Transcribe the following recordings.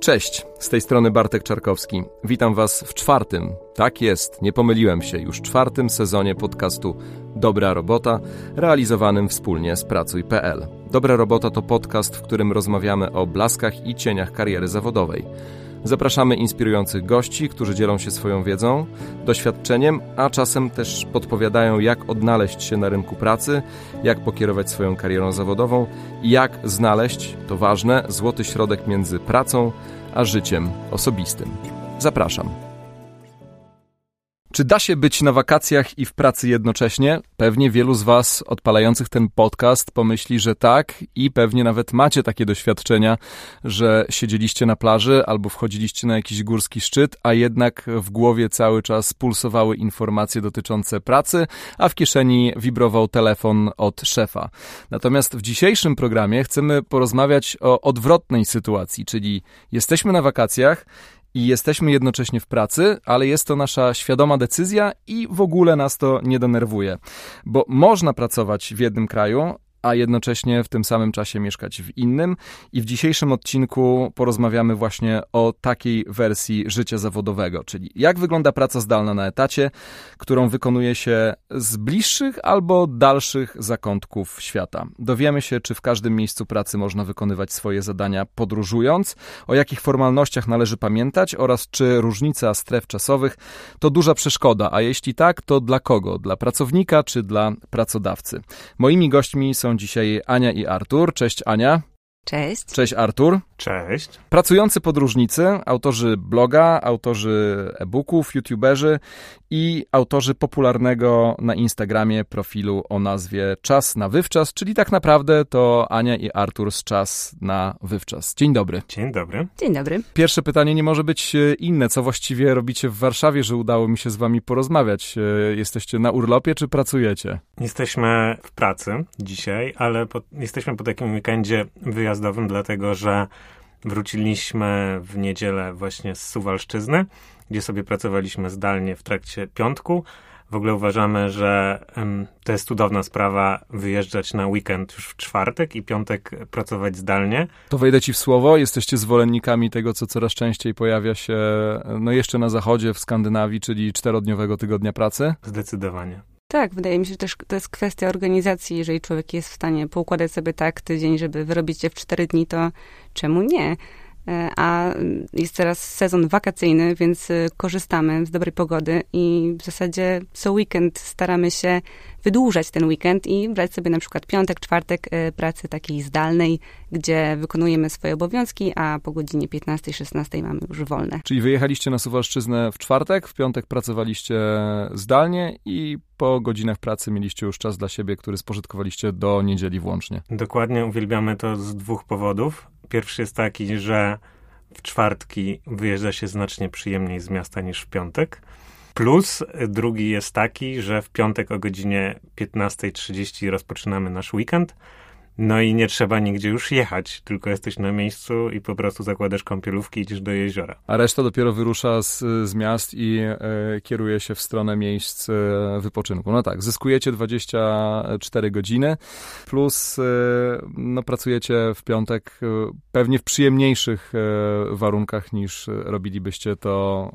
Cześć, z tej strony Bartek Czarkowski. Witam Was w czwartym, tak jest, nie pomyliłem się, już czwartym sezonie podcastu Dobra Robota, realizowanym wspólnie z Pracuj.pl. Dobra Robota to podcast, w którym rozmawiamy o blaskach i cieniach kariery zawodowej. Zapraszamy inspirujących gości, którzy dzielą się swoją wiedzą, doświadczeniem, a czasem też podpowiadają, jak odnaleźć się na rynku pracy, jak pokierować swoją karierą zawodową i jak znaleźć, to ważne, złoty środek między pracą a życiem osobistym. Zapraszam. Czy da się być na wakacjach i w pracy jednocześnie? Pewnie wielu z Was odpalających ten podcast pomyśli, że tak i pewnie nawet macie takie doświadczenia, że siedzieliście na plaży albo wchodziliście na jakiś górski szczyt, a jednak w głowie cały czas pulsowały informacje dotyczące pracy, a w kieszeni wibrował telefon od szefa. Natomiast w dzisiejszym programie chcemy porozmawiać o odwrotnej sytuacji, czyli jesteśmy na wakacjach, i jesteśmy jednocześnie w pracy, ale jest to nasza świadoma decyzja i w ogóle nas to nie denerwuje, bo można pracować w jednym kraju, a jednocześnie w tym samym czasie mieszkać w innym. I w dzisiejszym odcinku porozmawiamy właśnie o takiej wersji życia zawodowego, czyli jak wygląda praca zdalna na etacie, którą wykonuje się z bliższych albo dalszych zakątków świata. Dowiemy się, czy w każdym miejscu pracy można wykonywać swoje zadania podróżując, o jakich formalnościach należy pamiętać oraz czy różnica stref czasowych to duża przeszkoda, a jeśli tak, to dla kogo? Dla pracownika czy dla pracodawcy? Moimi gośćmi są dzisiaj Ania i Artur. Cześć Ania. Cześć. Cześć Artur. Cześć. Pracujący podróżnicy, autorzy bloga, autorzy e-booków, youtuberzy i autorzy popularnego na Instagramie profilu o nazwie Czas na Wywczas, czyli tak naprawdę to Ania i Artur z Czas na Wywczas. Dzień dobry. Dzień dobry. Dzień dobry. Pierwsze pytanie nie może być e, inne. Co właściwie robicie w Warszawie, że udało mi się z wami porozmawiać? E, jesteście na urlopie czy pracujecie? Jesteśmy w pracy dzisiaj, ale po, jesteśmy po takim weekendzie wyjazdowym, dlatego że wróciliśmy w niedzielę właśnie z Suwalszczyzny, gdzie sobie pracowaliśmy zdalnie w trakcie piątku. W ogóle uważamy, że um, to jest cudowna sprawa wyjeżdżać na weekend już w czwartek i piątek pracować zdalnie. To wejdę ci w słowo. Jesteście zwolennikami tego, co coraz częściej pojawia się no jeszcze na zachodzie, w Skandynawii, czyli czterodniowego tygodnia pracy? Zdecydowanie. Tak, wydaje mi się, że też to jest kwestia organizacji. Jeżeli człowiek jest w stanie poukładać sobie tak tydzień, żeby wyrobić się w cztery dni, to czemu nie? E, a jest teraz sezon wakacyjny, więc e, korzystamy z dobrej pogody i w zasadzie co weekend staramy się wydłużać ten weekend i brać sobie na przykład piątek, czwartek e, pracy takiej zdalnej, gdzie wykonujemy swoje obowiązki, a po godzinie 15-16 mamy już wolne. Czyli wyjechaliście na Suwalszczyznę w czwartek, w piątek pracowaliście zdalnie i po godzinach pracy mieliście już czas dla siebie, który spożytkowaliście do niedzieli włącznie. Dokładnie, uwielbiamy to z dwóch powodów. Pierwszy jest taki, że w czwartki wyjeżdża się znacznie przyjemniej z miasta niż w piątek. Plus drugi jest taki, że w piątek o godzinie 15.30 rozpoczynamy nasz weekend. No i nie trzeba nigdzie już jechać, tylko jesteś na miejscu i po prostu zakładasz kąpielówki i idziesz do jeziora. A reszta dopiero wyrusza z, z miast i e, kieruje się w stronę miejsc e, wypoczynku. No tak, zyskujecie 24 godziny, plus e, no, pracujecie w piątek e, pewnie w przyjemniejszych e, warunkach niż robilibyście to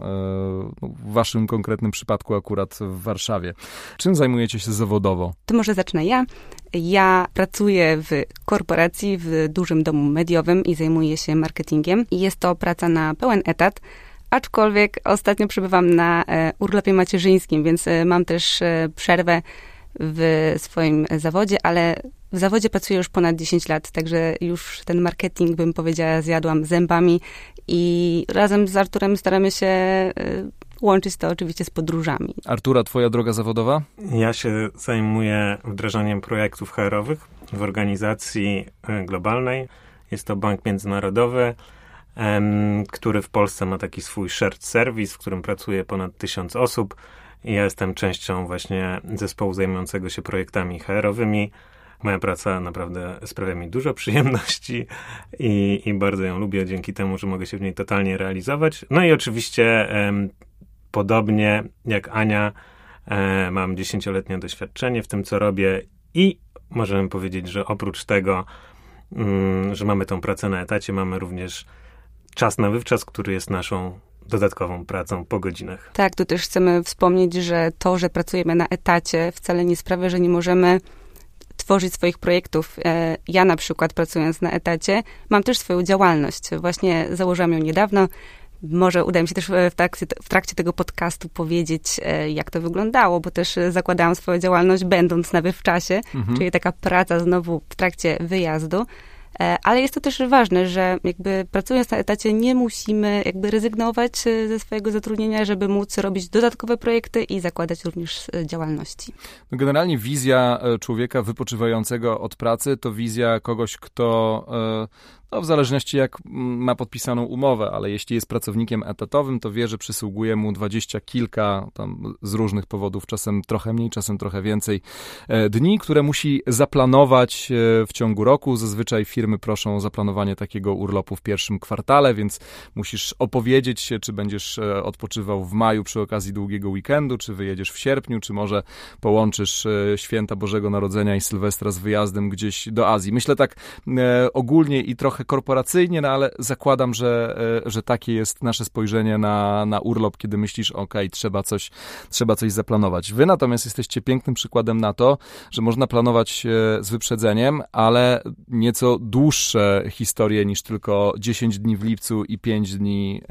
e, w waszym konkretnym przypadku akurat w Warszawie. Czym zajmujecie się zawodowo? To może zacznę ja. Ja pracuję w korporacji, w dużym domu mediowym i zajmuję się marketingiem. Jest to praca na pełen etat. Aczkolwiek ostatnio przebywam na e, urlopie macierzyńskim, więc e, mam też e, przerwę w swoim zawodzie, ale w zawodzie pracuję już ponad 10 lat, także już ten marketing, bym powiedziała, zjadłam zębami i razem z Arturem staramy się łączyć to oczywiście z podróżami. Artura, twoja droga zawodowa? Ja się zajmuję wdrażaniem projektów HR-owych w organizacji e, globalnej. Jest to bank międzynarodowy, który w Polsce ma taki swój shared service, w którym pracuje ponad tysiąc osób. I ja jestem częścią właśnie zespołu zajmującego się projektami HR-owymi. Moja praca naprawdę sprawia mi dużo przyjemności i, i bardzo ją lubię dzięki temu, że mogę się w niej totalnie realizować. No i oczywiście podobnie jak Ania, e, mam dziesięcioletnie doświadczenie w tym, co robię i możemy powiedzieć, że oprócz tego, mm, że mamy tą pracę na etacie, mamy również czas na wywczas, który jest naszą dodatkową pracą po godzinach. Tak, tu też chcemy wspomnieć, że to, że pracujemy na etacie, wcale nie sprawia, że nie możemy tworzyć swoich projektów. E, ja na przykład pracując na etacie, mam też swoją działalność. Właśnie założyłam ją niedawno. Może uda mi się też w trakcie, w trakcie tego podcastu powiedzieć, e, jak to wyglądało, bo też zakładałam swoją działalność będąc na wywczasie, mhm. czyli taka praca znowu w trakcie wyjazdu. E, ale jest to też ważne, że jakby pracując na etacie nie musimy jakby rezygnować e, ze swojego zatrudnienia, żeby móc robić dodatkowe projekty i zakładać również e, działalności. No generalnie wizja człowieka wypoczywającego od pracy to wizja kogoś, kto no, w zależności jak ma podpisaną umowę, ale jeśli jest pracownikiem etatowym, to wie, że przysługuje mu dwadzieścia kilka, tam z różnych powodów, czasem trochę mniej, czasem trochę więcej e, dni, które musi zaplanować e, w ciągu roku. Zazwyczaj firmy proszą o zaplanowanie takiego urlopu w pierwszym kwartale, więc musisz opowiedzieć się, czy będziesz e, odpoczywał w maju przy okazji długiego weekendu, czy wyjedziesz w sierpniu, czy może połączysz święta Bożego Narodzenia i Sylwestra z wyjazdem gdzieś do Azji. Myślę tak ogólnie i trochę trochę korporacyjnie, no ale zakładam, że, e, że takie jest nasze spojrzenie na, na urlop, kiedy myślisz, ok, trzeba coś, trzeba coś zaplanować. Wy natomiast jesteście pięknym przykładem na to, że można planować e, z wyprzedzeniem, ale nieco dłuższe historie niż tylko 10 dni w lipcu i 5 dni e,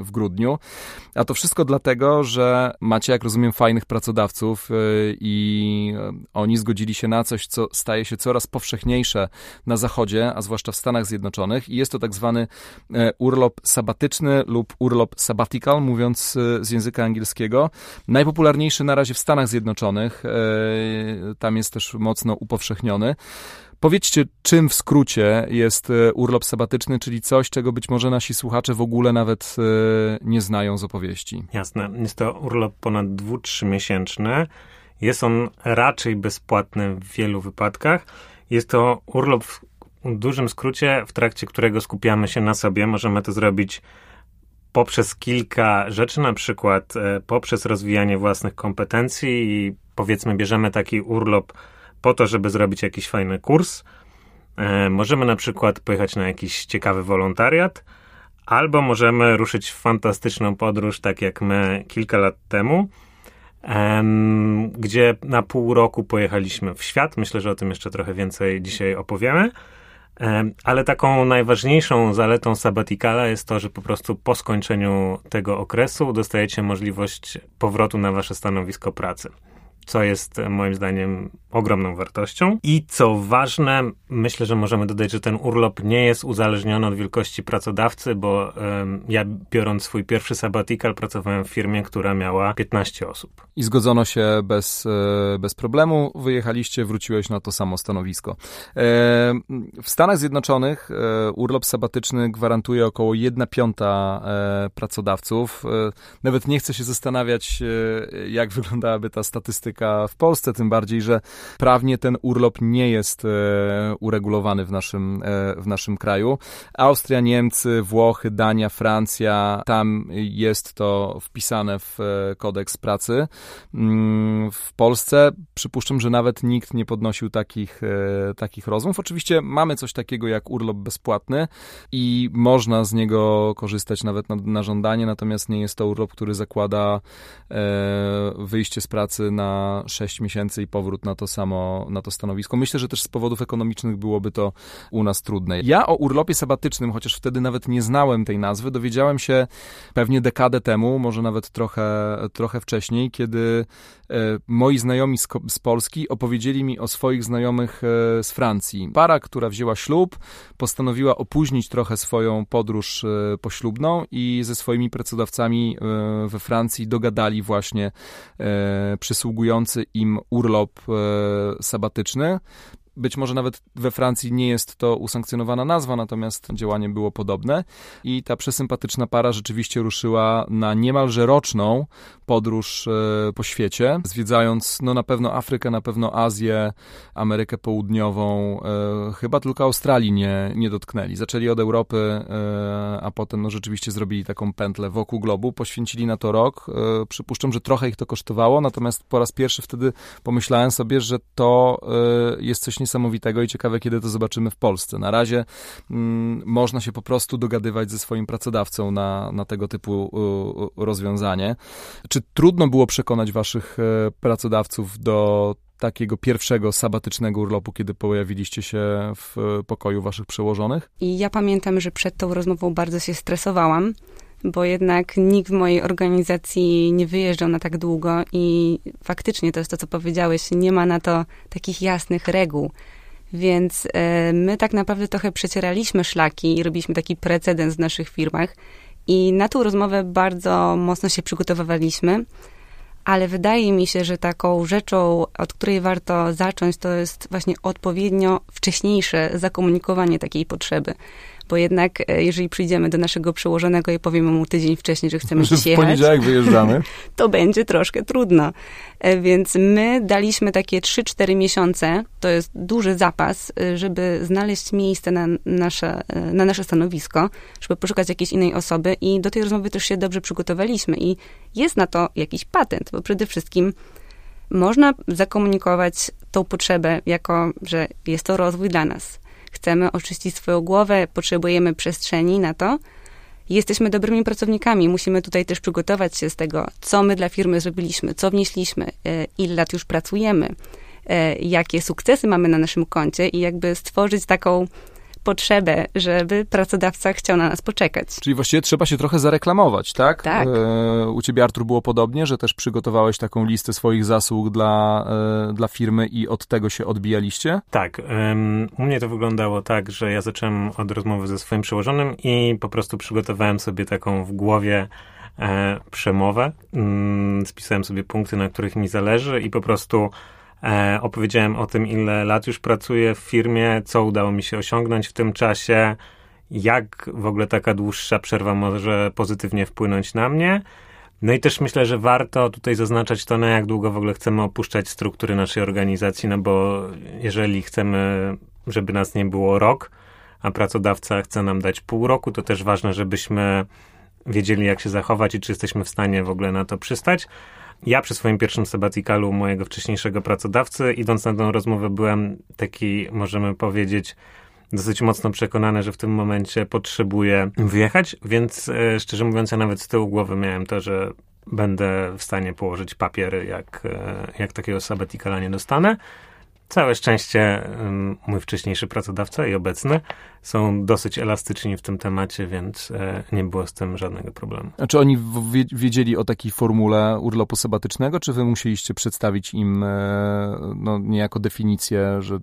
w grudniu. A to wszystko dlatego, że macie, jak rozumiem, fajnych pracodawców i oni zgodzili się na coś, co staje się coraz powszechniejsze na Zachodzie, a zwłaszcza w Stanach Zjednoczonych, Zjednoczonych i jest to tak zwany e, urlop sabatyczny lub urlop sabbatical, mówiąc e, z języka angielskiego. Najpopularniejszy na razie w Stanach Zjednoczonych, e, tam jest też mocno upowszechniony. Powiedzcie, czym w skrócie jest urlop sabatyczny, czyli coś, czego być może nasi słuchacze w ogóle nawet nie znają z opowieści. Jasne. Jest to urlop ponad dwu, miesięczny. Jest on raczej bezpłatny w wielu wypadkach. Jest to urlop, w dużym skrócie, w trakcie którego skupiamy się na sobie, możemy to zrobić poprzez kilka rzeczy, na przykład e, poprzez rozwijanie własnych kompetencji i powiedzmy bierzemy taki urlop po to, żeby zrobić jakiś fajny kurs. E, możemy na przykład pojechać na jakiś ciekawy wolontariat, albo możemy ruszyć w fantastyczną podróż, tak jak my kilka lat temu, gdzie na pół roku pojechaliśmy w świat. Myślę, że o tym jeszcze trochę więcej dzisiaj opowiemy. Ale taką najważniejszą zaletą sabatikala jest to, że po prostu po skończeniu tego okresu dostajecie możliwość powrotu na wasze stanowisko pracy co jest e, moim zdaniem ogromną wartością. I co ważne, myślę, że możemy dodać, że ten urlop nie jest uzależniony od wielkości pracodawcy, bo um, ja biorąc swój pierwszy sabbatical pracowałem w firmie, która miała 15 osób. I zgodzono się bez, e, bez problemu, wyjechaliście, wróciłeś na to samo stanowisko. E, w Stanach Zjednoczonych urlop sabatyczny gwarantuje około 1 piąta pracodawców. Nawet nie chcę się zastanawiać, jak wyglądałaby ta statystyka w Polsce, tym bardziej, że prawnie ten urlop nie jest e, uregulowany w naszym, e, w naszym kraju. Austria, Niemcy, Włochy, Dania, Francja, tam jest to wpisane w e, kodeks pracy. Mm, w Polsce przypuszczam, że nawet nikt nie podnosił takich, takich rozmów. Oczywiście mamy coś takiego jak urlop bezpłatny i można z niego korzystać nawet na, na żądanie, natomiast nie jest to urlop, który zakłada wyjście z pracy na 6 miesięcy i powrót na to samo, na to stanowisko. Myślę, że też z powodów ekonomicznych byłoby to u nas trudne. Ja o urlopie sabatycznym, chociaż wtedy nawet nie znałem tej nazwy, dowiedziałem się pewnie dekadę temu, może nawet trochę, trochę wcześniej, kiedy e, moi znajomi z, z Polski opowiedzieli mi o swoich znajomych e, z Francji. Para, która wzięła ślub, postanowiła opóźnić trochę swoją podróż e, poślubną i ze swoimi pracodawcami we Francji dogadali właśnie przysługujące im urlop e, sabatyczny. Być może nawet we Francji nie jest to usankcjonowana nazwa, natomiast działanie było podobne. I ta przesympatyczna para rzeczywiście ruszyła na niemalże roczną podróż e, po świecie, zwiedzając no na pewno Afrykę, na pewno Azję, Amerykę Południową, e, chyba tylko Australii nie, nie dotknęli. Zaczęli od Europy, e, a potem no rzeczywiście zrobili taką pętlę wokół globu, poświęcili na to rok. Przypuszczam, że trochę ich to kosztowało, natomiast po raz pierwszy wtedy pomyślałem sobie, że to jest coś niesamowitego i ciekawe, kiedy to zobaczymy w Polsce. Na razie mm, można się po prostu dogadywać ze swoim pracodawcą na, na tego typu y, rozwiązanie. Czy trudno było przekonać waszych y, pracodawców do takiego pierwszego sabatycznego urlopu, kiedy pojawiliście się w pokoju waszych przełożonych? I ja pamiętam, że przed tą rozmową bardzo się stresowałam, bo jednak nikt w mojej organizacji nie wyjeżdżał na tak długo i faktycznie to jest to, co powiedziałeś, nie ma na to takich jasnych reguł. Więc e, my tak naprawdę trochę przecieraliśmy szlaki i robiliśmy taki precedens w naszych firmach. I na tą rozmowę bardzo mocno się przygotowywaliśmy ale wydaje mi się, że taką rzeczą, od której warto zacząć, to jest właśnie odpowiednio wcześniejsze zakomunikowanie takiej potrzeby bo jednak e, jeżeli przyjdziemy do naszego przełożonego i powiemy mu tydzień wcześniej, że chcemy że jechać, w poniedziałek wyjeżdżamy, to będzie troszkę trudno. E, więc my daliśmy takie 3-4 miesiące, to jest duży zapas, e, żeby znaleźć miejsce na nasze, na nasze stanowisko, żeby poszukać jakiejś innej osoby i do tej rozmowy też się dobrze przygotowaliśmy i jest na to jakiś patent, bo przede wszystkim można zakomunikować tą potrzebę jako, że jest to rozwój dla nas chcemy oczyścić swoją głowę, potrzebujemy przestrzeni na to. Jesteśmy dobrymi pracownikami, musimy tutaj też przygotować się z tego, co my dla firmy zrobiliśmy, co wnieśliśmy, e, ile lat już pracujemy, e, jakie sukcesy mamy na naszym koncie i jakby stworzyć taką potrzebę, żeby pracodawca chciał na nas poczekać. Czyli właściwie trzeba się trochę zareklamować, tak? Tak. E, u ciebie, Artur, było podobnie, że też przygotowałeś taką listę swoich zasług dla, e, dla firmy i od tego się odbijaliście? Tak. Um, u mnie to wyglądało tak, że ja zacząłem od rozmowy ze swoim przełożonym i po prostu przygotowałem sobie taką w głowie e, przemowę. Mm, spisałem sobie punkty, na których mi zależy i po prostu E, opowiedziałem o tym, ile lat już pracuję w firmie, co udało mi się osiągnąć w tym czasie, jak w ogóle taka dłuższa przerwa może pozytywnie wpłynąć na mnie. No i też myślę, że warto tutaj zaznaczać to, na jak długo w ogóle chcemy opuszczać struktury naszej organizacji, no bo jeżeli chcemy, żeby nas nie było rok, a pracodawca chce nam dać pół roku, to też ważne, żebyśmy wiedzieli, jak się zachować i czy jesteśmy w stanie w ogóle na to przystać. Ja przy swoim pierwszym sabbaticalu mojego wcześniejszego pracodawcy, idąc na tę rozmowę, byłem taki, możemy powiedzieć, dosyć mocno przekonany, że w tym momencie potrzebuję wyjechać, więc e, szczerze mówiąc, ja nawet z tyłu głowy miałem to, że będę w stanie położyć papiery, jak, e, jak takiego sabbaticala nie dostanę. Całe szczęście mój wcześniejszy pracodawca i obecny są dosyć elastyczni w tym temacie, więc e, nie było z tym żadnego problemu. A czy oni wiedzieli o takiej formule urlopu sabatycznego, czy wy musieliście przedstawić im e, no, niejako definicję, że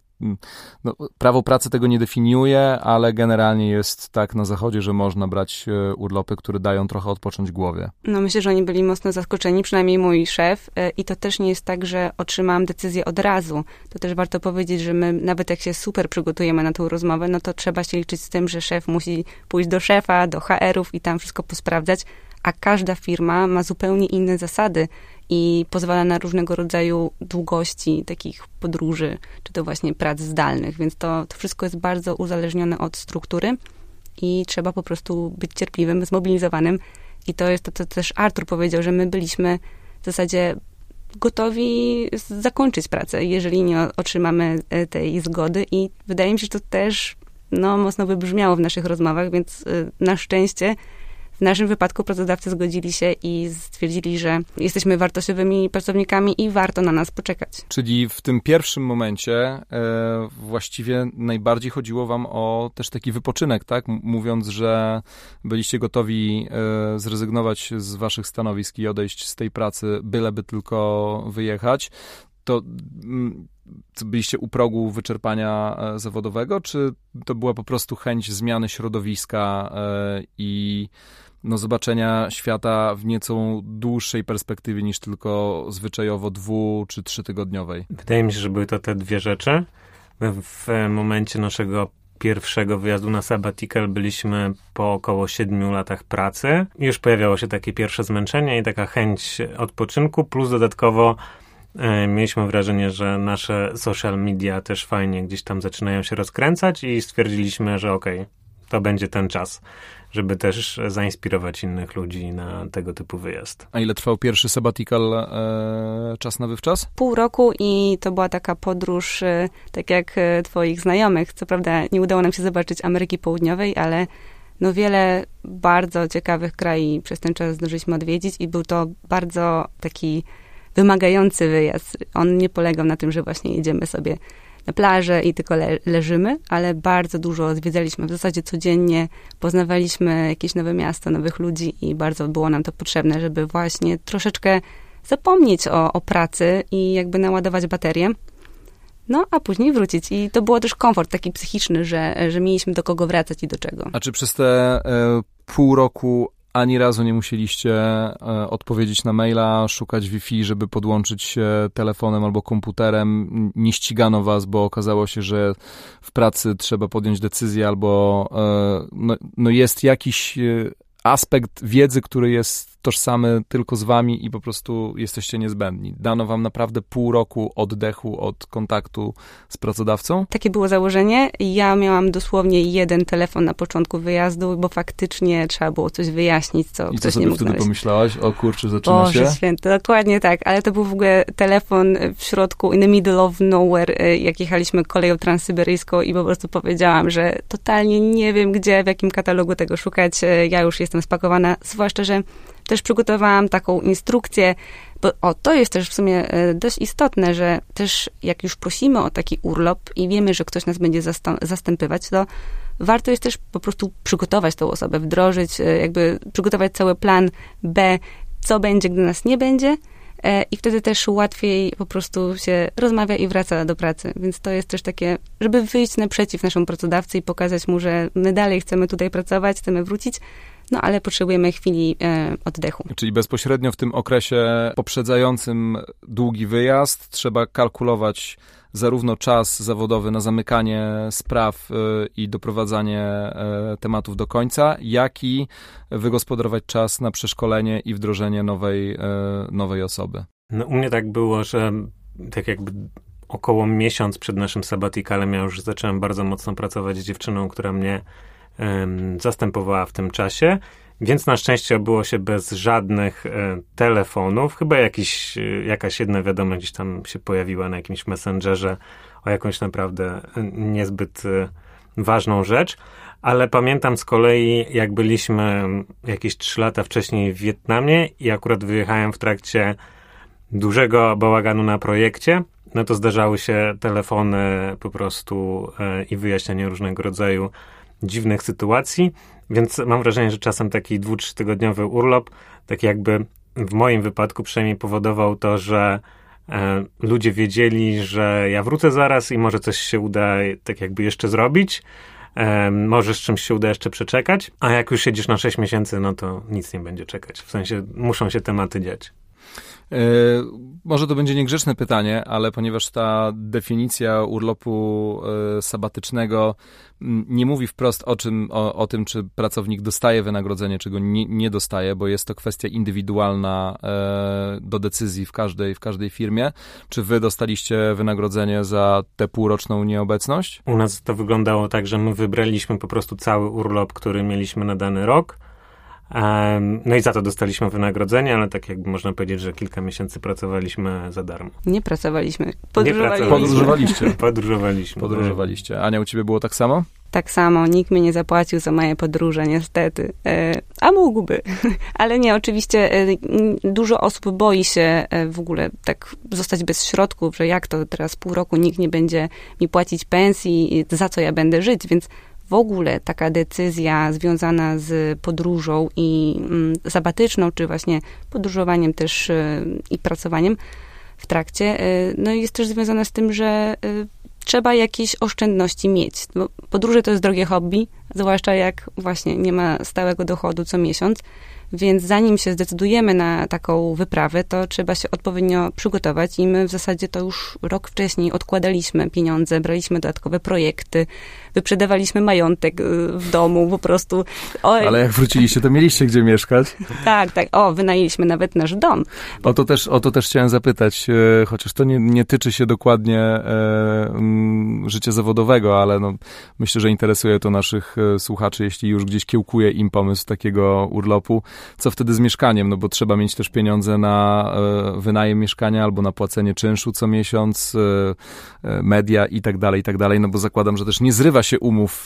no, prawo pracy tego nie definiuje, ale generalnie jest tak na zachodzie, że można brać e, urlopy, które dają trochę odpocząć głowie. No myślę, że oni byli mocno zaskoczeni, przynajmniej mój szef i to też nie jest tak, że otrzymałam decyzję od razu. To też warto powiedzieć, że my nawet jak się super przygotujemy na tą rozmowę, no to trzeba się liczyć z tym, że szef musi pójść do szefa, do HR-ów i tam wszystko posprawdzać, a każda firma ma zupełnie inne zasady i pozwala na różnego rodzaju długości takich podróży, czy to właśnie prac zdalnych, więc to, to wszystko jest bardzo uzależnione od struktury i trzeba po prostu być cierpliwym, zmobilizowanym. I to jest to, co też Artur powiedział, że my byliśmy w zasadzie gotowi zakończyć pracę, jeżeli nie otrzymamy e, tej zgody. I wydaje mi się, że to też no, mocno wybrzmiało w naszych rozmowach, więc y, na szczęście w naszym wypadku pracodawcy zgodzili się i stwierdzili, że jesteśmy wartościowymi pracownikami i warto na nas poczekać. Czyli w tym pierwszym momencie e, właściwie najbardziej chodziło wam o też taki wypoczynek, tak? Mówiąc, że byliście gotowi e, zrezygnować z waszych stanowisk i odejść z tej pracy, byleby tylko wyjechać, to mm, byliście u progu wyczerpania e, zawodowego, czy to była po prostu chęć zmiany środowiska e, i no, zobaczenia świata w nieco dłuższej perspektywie niż tylko zwyczajowo dwu czy trzytygodniowej? Wydaje mi się, że były to te dwie rzeczy. W momencie naszego pierwszego wyjazdu na sabbatical byliśmy po około siedmiu latach pracy. Już pojawiało się takie pierwsze zmęczenie i taka chęć odpoczynku, plus dodatkowo E, mieliśmy wrażenie, że nasze social media też fajnie gdzieś tam zaczynają się rozkręcać i stwierdziliśmy, że okej, okay, to będzie ten czas. Żeby też zainspirować innych ludzi na tego typu wyjazd. A ile trwał pierwszy sabbatical e, czas na wywczas? Pół roku i to była taka podróż, e, tak jak e, twoich znajomych. Co prawda nie udało nam się zobaczyć Ameryki Południowej, ale no wiele bardzo ciekawych krajów przez ten czas zdążyliśmy odwiedzić i był to bardzo taki wymagający wyjazd. On nie polegał na tym, że właśnie jedziemy sobie na plażę i tylko le leżymy, ale bardzo dużo odwiedzaliśmy. W zasadzie codziennie poznawaliśmy jakieś nowe miasto, nowych ludzi i bardzo było nam to potrzebne, żeby właśnie troszeczkę zapomnieć o, o pracy i jakby naładować baterię. No, a później wrócić. I to było też komfort taki psychiczny, że, że mieliśmy do kogo wracać i do czego. A czy przez te y, pół roku ani razu nie musieliście e, odpowiedzieć na maila, szukać Wi-Fi, żeby podłączyć się telefonem albo komputerem. Nie ścigano was, bo okazało się, że w pracy trzeba podjąć decyzję albo e, no, no jest jakiś e, aspekt wiedzy, który jest tożsamy tylko z wami i po prostu jesteście niezbędni. Dano wam naprawdę pół roku oddechu od kontaktu z pracodawcą? Takie było założenie. Ja miałam dosłownie jeden telefon na początku wyjazdu, bo faktycznie trzeba było coś wyjaśnić, co I ktoś co nie mógł wtedy znaleźć. pomyślałaś? O kurczę, zaczyna Boże się? święty, dokładnie tak, ale to był w ogóle telefon w środku, in the middle of nowhere, e, jak jechaliśmy koleją transsyberyjską i po prostu powiedziałam, że totalnie nie wiem gdzie, w jakim katalogu tego szukać, E, ja już jestem spakowana, zwłaszcza, że też przygotowałam taką instrukcję, bo o, to jest też w sumie e, dość istotne, że też jak już prosimy o taki urlop i wiemy, że ktoś nas będzie zastępywać, to warto jest też po prostu przygotować tą osobę, wdrożyć, e, jakby przygotować cały plan B, co będzie, gdy nas nie będzie. E, I wtedy też łatwiej po prostu się rozmawia i wraca do pracy. Więc to jest też takie, żeby wyjść naprzeciw naszemu pracodawcy i pokazać mu, że my dalej chcemy tutaj pracować, chcemy wrócić, no ale potrzebujemy chwili e, oddechu. Czyli bezpośrednio w tym okresie poprzedzającym długi wyjazd trzeba kalkulować zarówno czas zawodowy na zamykanie spraw y, i doprowadzanie y, tematów do końca, jak i wygospodarować czas na przeszkolenie i wdrożenie nowej, y, nowej osoby. No, u mnie tak było, że tak jakby około miesiąc przed naszym sabbaticalem ja już zacząłem bardzo mocno pracować z dziewczyną, która mnie em, zastępowała w tym czasie, więc na szczęście obyło się bez żadnych e, telefonów. Chyba jakiś, e, jakaś jedna wiadomość gdzieś tam się pojawiła na jakimś messengerze o jakąś naprawdę e, niezbyt ważną rzecz. Ale pamiętam z kolei, jak byliśmy jakieś trzy lata wcześniej w Wietnamie i akurat wyjechałem w trakcie dużego bałaganu na projekcie, no to zdarzały się telefony po prostu i wyjaśnianie różnego rodzaju dziwnych sytuacji, więc mam wrażenie, że czasem taki dwu, tygodniowy urlop, tak jakby w moim wypadku przynajmniej powodował to, że e, ludzie wiedzieli, że ja wrócę zaraz i może coś się uda tak jakby jeszcze zrobić, e, może z czymś się uda jeszcze przeczekać, a jak już siedzisz na 6 miesięcy, no to nic nie będzie czekać. W sensie muszą się tematy dziać. E, Może to będzie niegrzeczne pytanie, ale ponieważ ta definicja urlopu e, sabatycznego nie mówi wprost o, czym, o, o tym, czy pracownik dostaje wynagrodzenie, czy go nie, nie dostaje, bo jest to kwestia indywidualna e, do decyzji w każdej, w każdej firmie. Czy wy dostaliście wynagrodzenie za tę półroczną nieobecność? U nas to wyglądało tak, że my wybraliśmy po prostu cały urlop, który mieliśmy na dany rok. No i za to dostaliśmy wynagrodzenie, ale tak jakby można powiedzieć, że kilka miesięcy pracowaliśmy za darmo. Nie pracowaliśmy, podróżowaliśmy. Podróżowaliście. Podróżowaliśmy. Podróżowaliście. Ania, u ciebie było tak samo? Tak samo, nikt mnie nie zapłacił za moje podróże, niestety. E, a mógłby. Ale nie, oczywiście e, dużo osób boi się e, w ogóle tak zostać bez środków, że jak to teraz pół roku nikt nie będzie mi płacić pensji, za co ja będę żyć, więc w ogóle taka decyzja związana z podróżą i mm, sabatyczną, czy właśnie podróżowaniem też e, i pracowaniem w trakcie, e, no jest też związana z tym, że e, trzeba jakieś oszczędności mieć. Bo podróże to jest drogie hobby, zwłaszcza jak właśnie nie ma stałego dochodu co miesiąc. Więc zanim się zdecydujemy na taką wyprawę, to trzeba się odpowiednio przygotować i my w zasadzie to już rok wcześniej odkładaliśmy pieniądze, braliśmy dodatkowe projekty, wyprzedawaliśmy majątek y, w domu, po prostu. Ale jak wróciliście, to mieliście gdzie mieszkać? Tak, tak. O, wynajęliśmy nawet nasz dom. O to też, o to też chciałem zapytać, e, chociaż to nie, nie tyczy się dokładnie e, życia zawodowego, ale no, myślę, że interesuje to naszych e, słuchaczy, jeśli już gdzieś kiełkuje im pomysł takiego urlopu, co wtedy z mieszkaniem, no bo trzeba mieć też pieniądze na e, wynajem mieszkania albo na płacenie czynszu co miesiąc, media i tak dalej, i tak dalej, no bo zakładam, że też nie zrywa się umów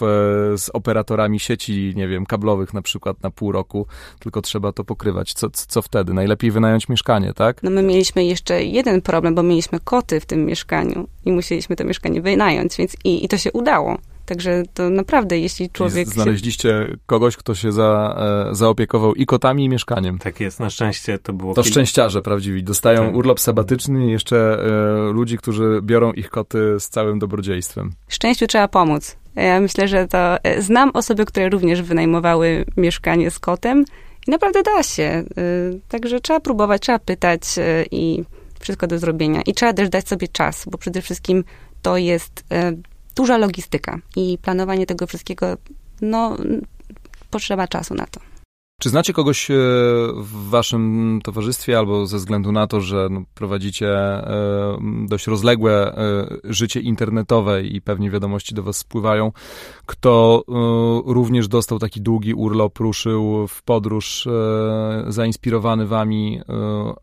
z operatorami sieci, nie wiem, kablowych na przykład na pół roku, tylko trzeba to pokrywać. Co, co wtedy? Najlepiej wynająć mieszkanie, tak? No my mieliśmy jeszcze jeden problem, bo mieliśmy koty w tym mieszkaniu i musieliśmy to mieszkanie wynająć, więc i, i to się udało. Także to naprawdę, jeśli człowiek. znaleźliście się... kogoś, kto się za, e, zaopiekował i kotami, i mieszkaniem. Tak jest, na szczęście to było. To szczęściarze prawdziwi. Dostają tak. urlop sabatyczny i jeszcze e, ludzi, którzy biorą ich koty z całym dobrodziejstwem. Szczęściu trzeba pomóc. Ja myślę, że to. E, znam osoby, które również wynajmowały mieszkanie z kotem i naprawdę da się. E, także trzeba próbować, trzeba pytać e, i wszystko do zrobienia. I trzeba też dać sobie czas, bo przede wszystkim to jest duża logistyka i planowanie tego wszystkiego, no, potrzeba czasu na to. Czy znacie kogoś e, w waszym towarzystwie, albo ze względu na to, że no, prowadzicie e, dość rozległe e, życie internetowe i pewnie wiadomości do was spływają, kto również dostał taki długi urlop, ruszył w podróż zainspirowany wami,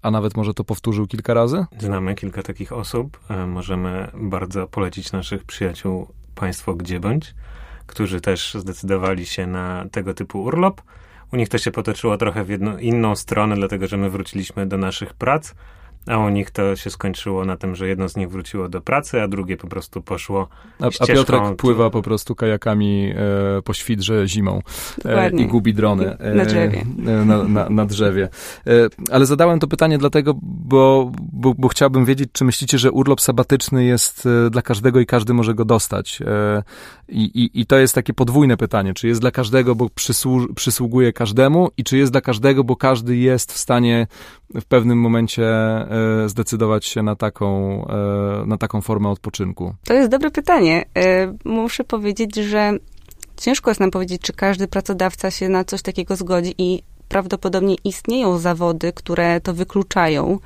a nawet może to powtórzył kilka razy? Znamy kilka takich osób. Możemy bardzo polecić naszych przyjaciół Państwo Gdzie Bądź, którzy też zdecydowali się na tego typu urlop. U nich to się potoczyło trochę w jedną, inną stronę, dlatego że my wróciliśmy do naszych prac a u nich to się skończyło na tym, że jedno z nich wróciło do pracy, a drugie po prostu poszło A, a Piotrek pływa po prostu kajakami e, po świdrze zimą e, i gubi drony. E, na drzewie. E, na, na, na, drzewie. E, ale zadałem to pytanie dlatego, bo, bo, bo, chciałbym wiedzieć, czy myślicie, że urlop sabatyczny jest e, dla każdego i każdy może go dostać. I, i, I to jest takie podwójne pytanie. Czy jest dla każdego, bo przysłu, przysługuje każdemu i czy jest dla każdego, bo każdy jest w stanie w pewnym momencie zdecydować się na taką, e, na taką formę odpoczynku? To jest dobre pytanie. E, muszę powiedzieć, że ciężko jest nam powiedzieć, czy każdy pracodawca się na coś takiego zgodzi i prawdopodobnie istnieją zawody, które to wykluczają.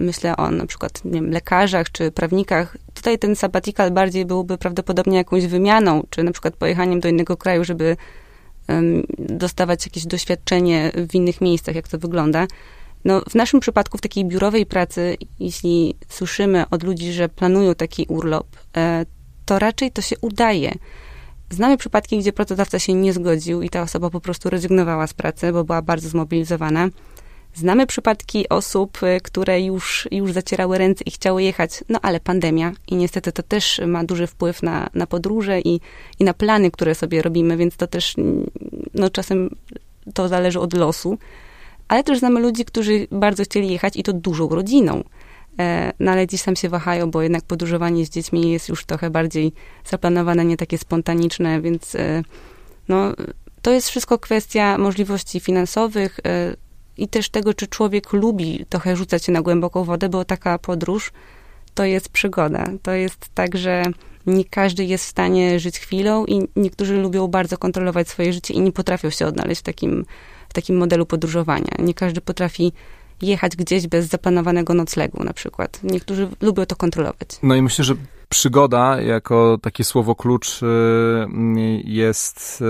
Myślę o na przykład nie wiem, lekarzach czy prawnikach. Tutaj ten sabbatical bardziej byłby prawdopodobnie jakąś wymianą, czy na przykład pojechaniem do innego kraju, żeby dostawać jakieś doświadczenie w innych miejscach, jak to wygląda. No, w naszym przypadku, w takiej biurowej pracy, jeśli słyszymy od ludzi, że planują taki urlop, e, to raczej to się udaje. Znamy przypadki, gdzie pracodawca się nie zgodził i ta osoba po prostu rezygnowała z pracy, bo była bardzo zmobilizowana. Znamy przypadki osób, y, które już, już zacierały ręce i chciały jechać, no ale pandemia i niestety to też ma duży wpływ na, na podróże i, i na plany, które sobie robimy, więc to też no, czasem to zależy od losu. Ale też znamy ludzi, którzy bardzo chcieli jechać i to dużą rodziną. E, no ale dziś tam się wahają, bo jednak podróżowanie z dziećmi jest już trochę bardziej zaplanowane, nie takie spontaniczne, więc e, no, to jest wszystko kwestia możliwości finansowych, e, i też tego, czy człowiek lubi trochę rzucać się na głęboką wodę, bo taka podróż to jest przygoda. To jest tak, że nie każdy jest w stanie żyć chwilą i niektórzy lubią bardzo kontrolować swoje życie i nie potrafią się odnaleźć w takim, takim modelu podróżowania. Nie każdy potrafi jechać gdzieś bez zaplanowanego noclegu na przykład. Niektórzy lubią to kontrolować. No i myślę, że przygoda jako takie słowo klucz y, jest y,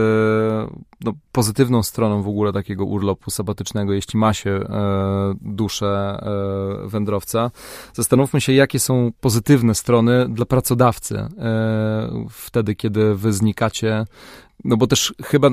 no, pozytywną stroną w ogóle takiego urlopu sabatycznego, jeśli ma się e, duszę wędrowca. Zastanówmy się, jakie są pozytywne strony dla pracodawcy wtedy, kiedy wy znikacie no bo też chyba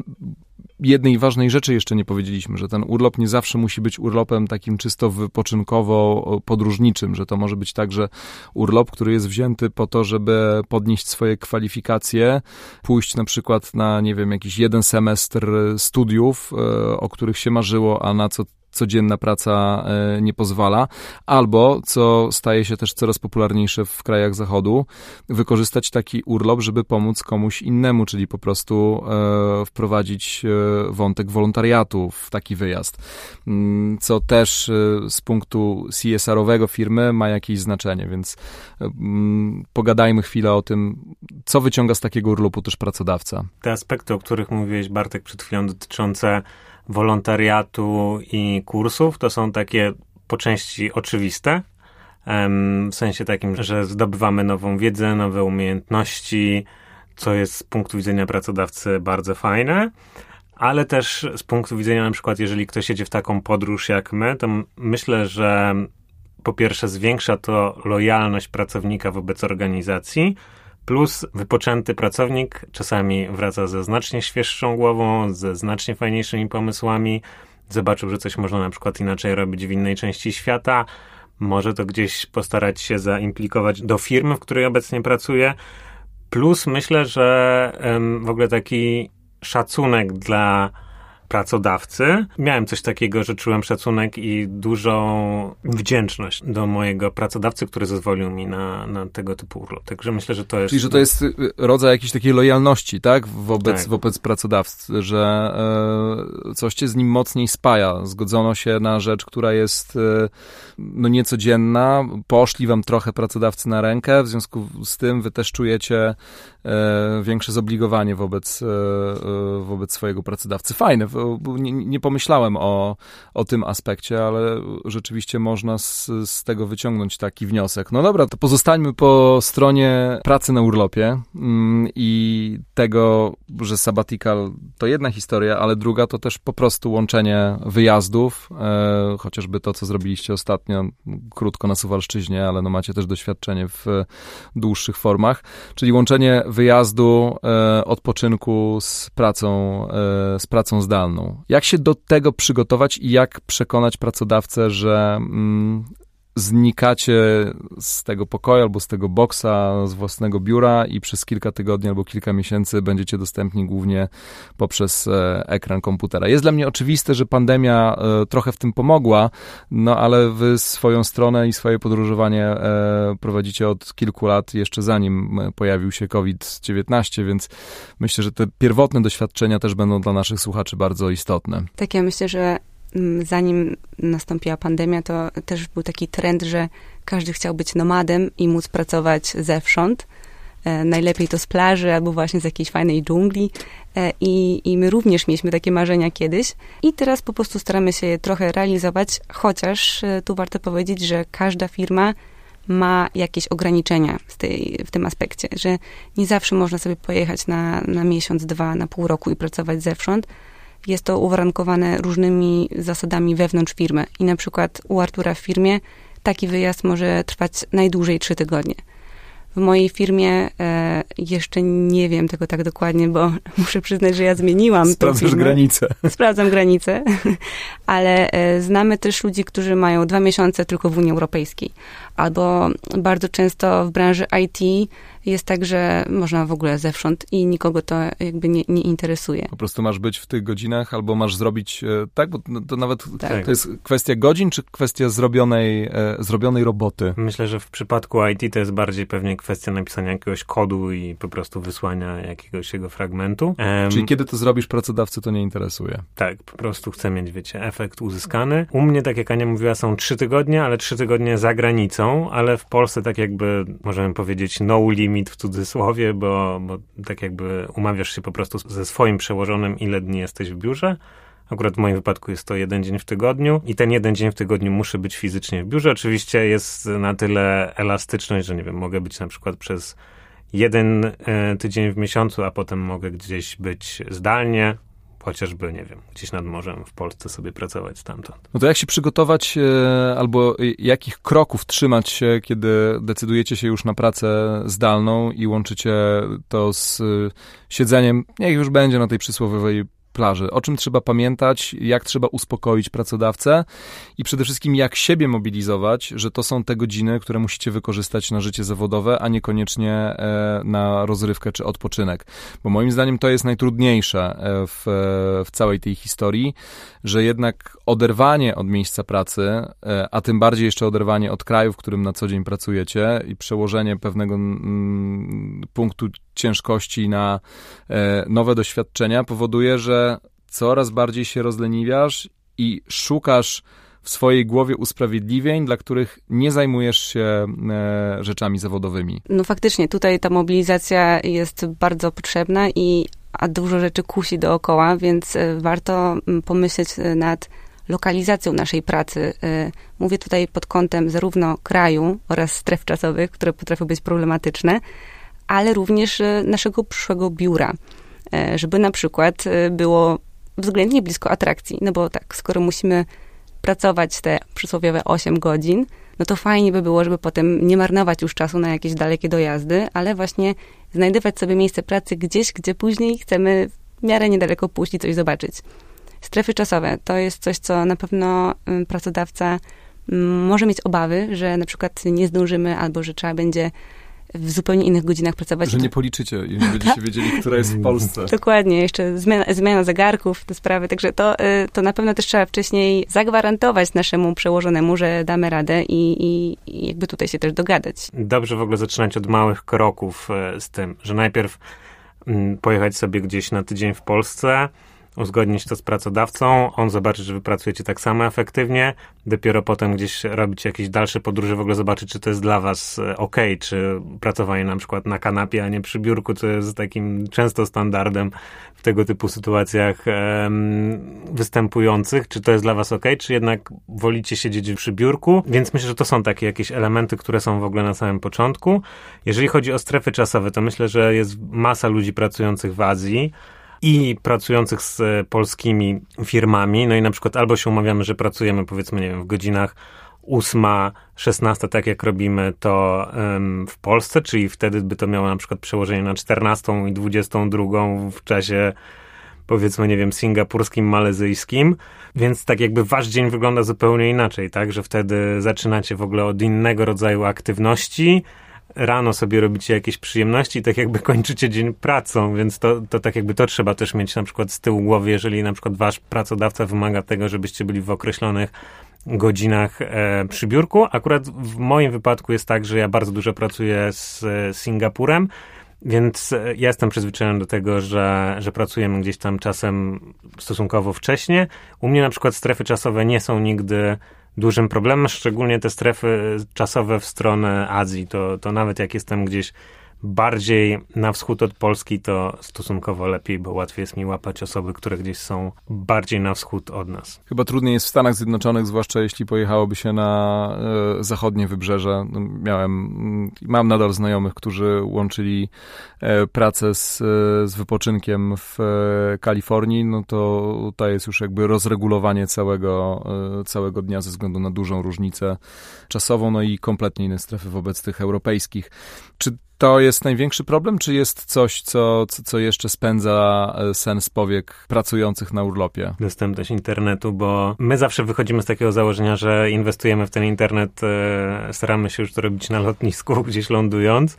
jednej ważnej rzeczy jeszcze nie powiedzieliśmy, że ten urlop nie zawsze musi być urlopem takim czysto wypoczynkowo-podróżniczym, że to może być także urlop, który jest wzięty po to, żeby podnieść swoje kwalifikacje, pójść na przykład na, nie wiem, jakiś jeden semestr studiów, e, o których się marzyło, a na co codzienna praca e, nie pozwala, albo, co staje się też coraz popularniejsze w krajach zachodu, wykorzystać taki urlop, żeby pomóc komuś innemu, czyli po prostu e, wprowadzić e, wątek wolontariatu w taki wyjazd, mm, co też z punktu CSR-owego firmy ma jakieś znaczenie, więc mm, pogadajmy chwilę o tym, co wyciąga z takiego urlopu też pracodawca. Te aspekty, o których mówiłeś Bartek przed chwilą, dotyczące wolontariatu i kursów to są takie po części oczywiste, w sensie takim, że zdobywamy nową wiedzę, nowe umiejętności, co jest z punktu widzenia pracodawcy bardzo fajne, ale też z punktu widzenia na przykład, jeżeli ktoś jedzie w taką podróż jak my, to myślę, że po pierwsze zwiększa to lojalność pracownika wobec organizacji, plus wypoczęty pracownik czasami wraca ze znacznie świeższą głową, ze znacznie fajniejszymi pomysłami, zobaczył, że coś można na przykład inaczej robić w innej części świata, może to gdzieś postarać się zaimplikować do firmy, w której obecnie pracuje. Plus myślę, że w ogóle taki szacunek dla pracodawcy. Miałem coś takiego, że czułem szacunek i dużą wdzięczność do mojego pracodawcy, który zezwolił mi na, na tego typu urlop. Także myślę, że to jest... Czyli, że to jest y, rodzaj jakiejś takiej lojalności, tak? Wobec, tak. wobec pracodawcy, że e, coś cię z nim mocniej spaja. Zgodzono się na rzecz, która jest e, no niecodzienna. Poszli wam trochę pracodawcy na rękę, w związku z tym wy też czujecie e, większe zobligowanie wobec, e, e wobec swojego pracodawcy. Fajne, nie, nie, pomyślałem o, o tym aspekcie, ale rzeczywiście można z, z tego wyciągnąć taki wniosek. No dobra, to pozostańmy po stronie pracy na urlopie mm, i tego, że sabbatical to jedna historia, ale druga to też po prostu łączenie wyjazdów, e, chociażby to, co zrobiliście ostatnio, krótko na Suwalszczyźnie, ale no macie też doświadczenie w dłuższych formach, czyli łączenie wyjazdu, e, odpoczynku z pracą, e, z pracą zdalną. Jak się do tego przygotować i jak przekonać pracodawcę, że mm, znikacie z tego pokoju albo z tego boksa, z własnego biura i przez kilka tygodni albo kilka miesięcy będziecie dostępni głównie poprzez e, ekran komputera. Jest dla mnie oczywiste, że pandemia e, trochę w tym pomogła, no ale wy swoją stronę i swoje podróżowanie e, prowadzicie od kilku lat, jeszcze zanim pojawił się COVID-19, więc myślę, że te pierwotne doświadczenia też będą dla naszych słuchaczy bardzo istotne. Tak, ja myślę, że zanim nastąpiła pandemia, to też był taki trend, że każdy chciał być nomadem i móc pracować zewsząd. E, najlepiej to z plaży albo właśnie z jakiejś fajnej dżungli. E, I, I my również mieliśmy takie marzenia kiedyś. I teraz po prostu staramy się je trochę realizować, chociaż e, tu warto powiedzieć, że każda firma ma jakieś ograniczenia w, tej, w tym aspekcie, że nie zawsze można sobie pojechać na, na miesiąc, dwa, na pół roku i pracować zewsząd jest to uwarunkowane różnymi zasadami wewnątrz firmy. I na przykład u Artura w firmie taki wyjazd może trwać najdłużej trzy tygodnie. W mojej firmie e, jeszcze nie wiem tego tak dokładnie, bo muszę przyznać, że ja zmieniłam Sprawdzasz granice. Sprawdzam granice, ale e, znamy też ludzi, którzy mają dwa miesiące tylko w Unii Europejskiej. Albo bardzo często w branży IT jest tak, że można w ogóle zewsząd i nikogo to jakby nie, nie interesuje. Po prostu masz być w tych godzinach albo masz zrobić, e, tak, bo to nawet tak. to jest kwestia godzin, czy kwestia zrobionej, e, zrobionej roboty? Myślę, że w przypadku IT to jest bardziej pewnie kwestia napisania jakiegoś kodu i po prostu wysłania jakiegoś jego fragmentu. Um, Czyli kiedy to zrobisz, pracodawcy to nie interesuje? Tak, po prostu chcę mieć, wiecie, efekt uzyskany. U mnie, tak jak Ania mówiła, są trzy tygodnie, ale trzy tygodnie za granicą, ale w Polsce tak jakby, możemy powiedzieć, no limit limit w cudzysłowie, bo, bo tak jakby umawiasz się po prostu ze swoim przełożonym, ile dni jesteś w biurze. Akurat w moim wypadku jest to jeden dzień w tygodniu i ten jeden dzień w tygodniu muszę być fizycznie w biurze. Oczywiście jest na tyle elastyczność, że nie wiem, mogę być na przykład przez jeden y, tydzień w miesiącu, a potem mogę gdzieś być zdalnie, chociażby, nie wiem, gdzieś nad morzem w Polsce sobie pracować stamtąd. No to jak się przygotować e, albo jakich kroków trzymać się, kiedy decydujecie się już na pracę zdalną i łączycie to z e, siedzeniem, niech już będzie na tej przysłowiowej plaży. O czym trzeba pamiętać, jak trzeba uspokoić pracodawcę i przede wszystkim jak siebie mobilizować, że to są te godziny, które musicie wykorzystać na życie zawodowe, a niekoniecznie e, na rozrywkę czy odpoczynek. Bo moim zdaniem to jest najtrudniejsze e, w, w całej tej historii, że jednak oderwanie od miejsca pracy, e, a tym bardziej jeszcze oderwanie od kraju, w którym na co dzień pracujecie i przełożenie pewnego mm, punktu ciężkości na nowe doświadczenia powoduje, że coraz bardziej się rozleniwiasz i szukasz w swojej głowie usprawiedliwień, dla których nie zajmujesz się e, rzeczami zawodowymi. No faktycznie, tutaj ta mobilizacja jest bardzo potrzebna i a dużo rzeczy kusi dookoła, więc e, warto pomyśleć e, nad lokalizacją naszej pracy. E, mówię tutaj pod kątem zarówno kraju oraz stref czasowych, które potrafią być problematyczne, ale również naszego przyszłego biura, żeby na przykład było względnie blisko atrakcji, no bo tak, skoro musimy pracować te przysłowiowe 8 godzin, no to fajnie by było, żeby potem nie marnować już czasu na jakieś dalekie dojazdy, ale właśnie znajdywać sobie miejsce pracy gdzieś, gdzie później chcemy w miarę niedaleko pójść i coś zobaczyć. Strefy czasowe to jest coś, co na pewno pracodawca może mieć obawy, że na przykład nie zdążymy albo że trzeba będzie w zupełnie innych godzinach pracować. Że nie policzycie i nie będziecie wiedzieli, która jest w Polsce. Dokładnie, jeszcze zmiana, zmiana zegarków, te sprawy, także to, y, to na pewno też trzeba wcześniej zagwarantować naszemu przełożonemu, że damy radę i, i, i jakby tutaj się też dogadać. Dobrze w ogóle zaczynać od małych kroków e, z tym, że najpierw mm, pojechać sobie gdzieś na tydzień w Polsce, uzgodnić to z pracodawcą, on zobaczy, że wy pracujecie tak samo efektywnie, dopiero potem gdzieś robić jakieś dalsze podróże, w ogóle zobaczyć, czy to jest dla was e, ok, czy pracowanie na przykład na kanapie, a nie przy biurku, co jest takim często standardem w tego typu sytuacjach występujących, czy to jest dla was ok, czy jednak wolicie siedzieć przy biurku, więc myślę, że to są takie jakieś elementy, które są w ogóle na samym początku. Jeżeli chodzi o strefy czasowe, to myślę, że jest masa ludzi pracujących w Azji, i pracujących z e, polskimi firmami. No i na przykład albo się umawiamy, że pracujemy powiedzmy, nie wiem, w godzinach 8, 16, tak jak robimy to w Polsce, czyli wtedy by to miało na przykład przełożenie na 14 i 22 w czasie powiedzmy, nie wiem, singapurskim, malezyjskim, więc tak jakby wasz dzień wygląda zupełnie inaczej, tak, że wtedy zaczynacie w ogóle od innego rodzaju aktywności, rano sobie robicie jakieś przyjemności i tak jakby kończycie dzień pracą, więc to, to tak jakby to trzeba też mieć na przykład z tyłu głowy, jeżeli na przykład wasz pracodawca wymaga tego, żebyście byli w określonych godzinach e, przy biurku. Akurat w moim wypadku jest tak, że ja bardzo dużo pracuję z e, Singapurem, więc e, ja jestem przyzwyczajony do tego, że, że pracujemy gdzieś tam czasem stosunkowo wcześnie. U mnie na przykład strefy czasowe nie są nigdy dużym problemem, szczególnie te strefy czasowe w stronę Azji. To, to nawet jak jestem gdzieś bardziej na wschód od Polski, to stosunkowo lepiej, bo łatwiej jest mi łapać osoby, które gdzieś są bardziej na wschód od nas. Chyba trudniej jest w Stanach Zjednoczonych, zwłaszcza jeśli pojechałoby się na e, zachodnie wybrzeże. No, miałem, mm, mam nadal znajomych, którzy łączyli e, pracę z, e, z wypoczynkiem w e, Kalifornii, no to tutaj jest już jakby rozregulowanie całego, e, całego dnia ze względu na dużą różnicę czasową, no i kompletnie inne strefy wobec tych europejskich. Czy to jest największy problem, czy jest coś, co, co, co jeszcze spędza e, sens powiek pracujących na urlopie? Dostępność internetu, bo my zawsze wychodzimy z takiego założenia, że inwestujemy w ten internet, e, staramy się już to robić na lotnisku, gdzieś lądując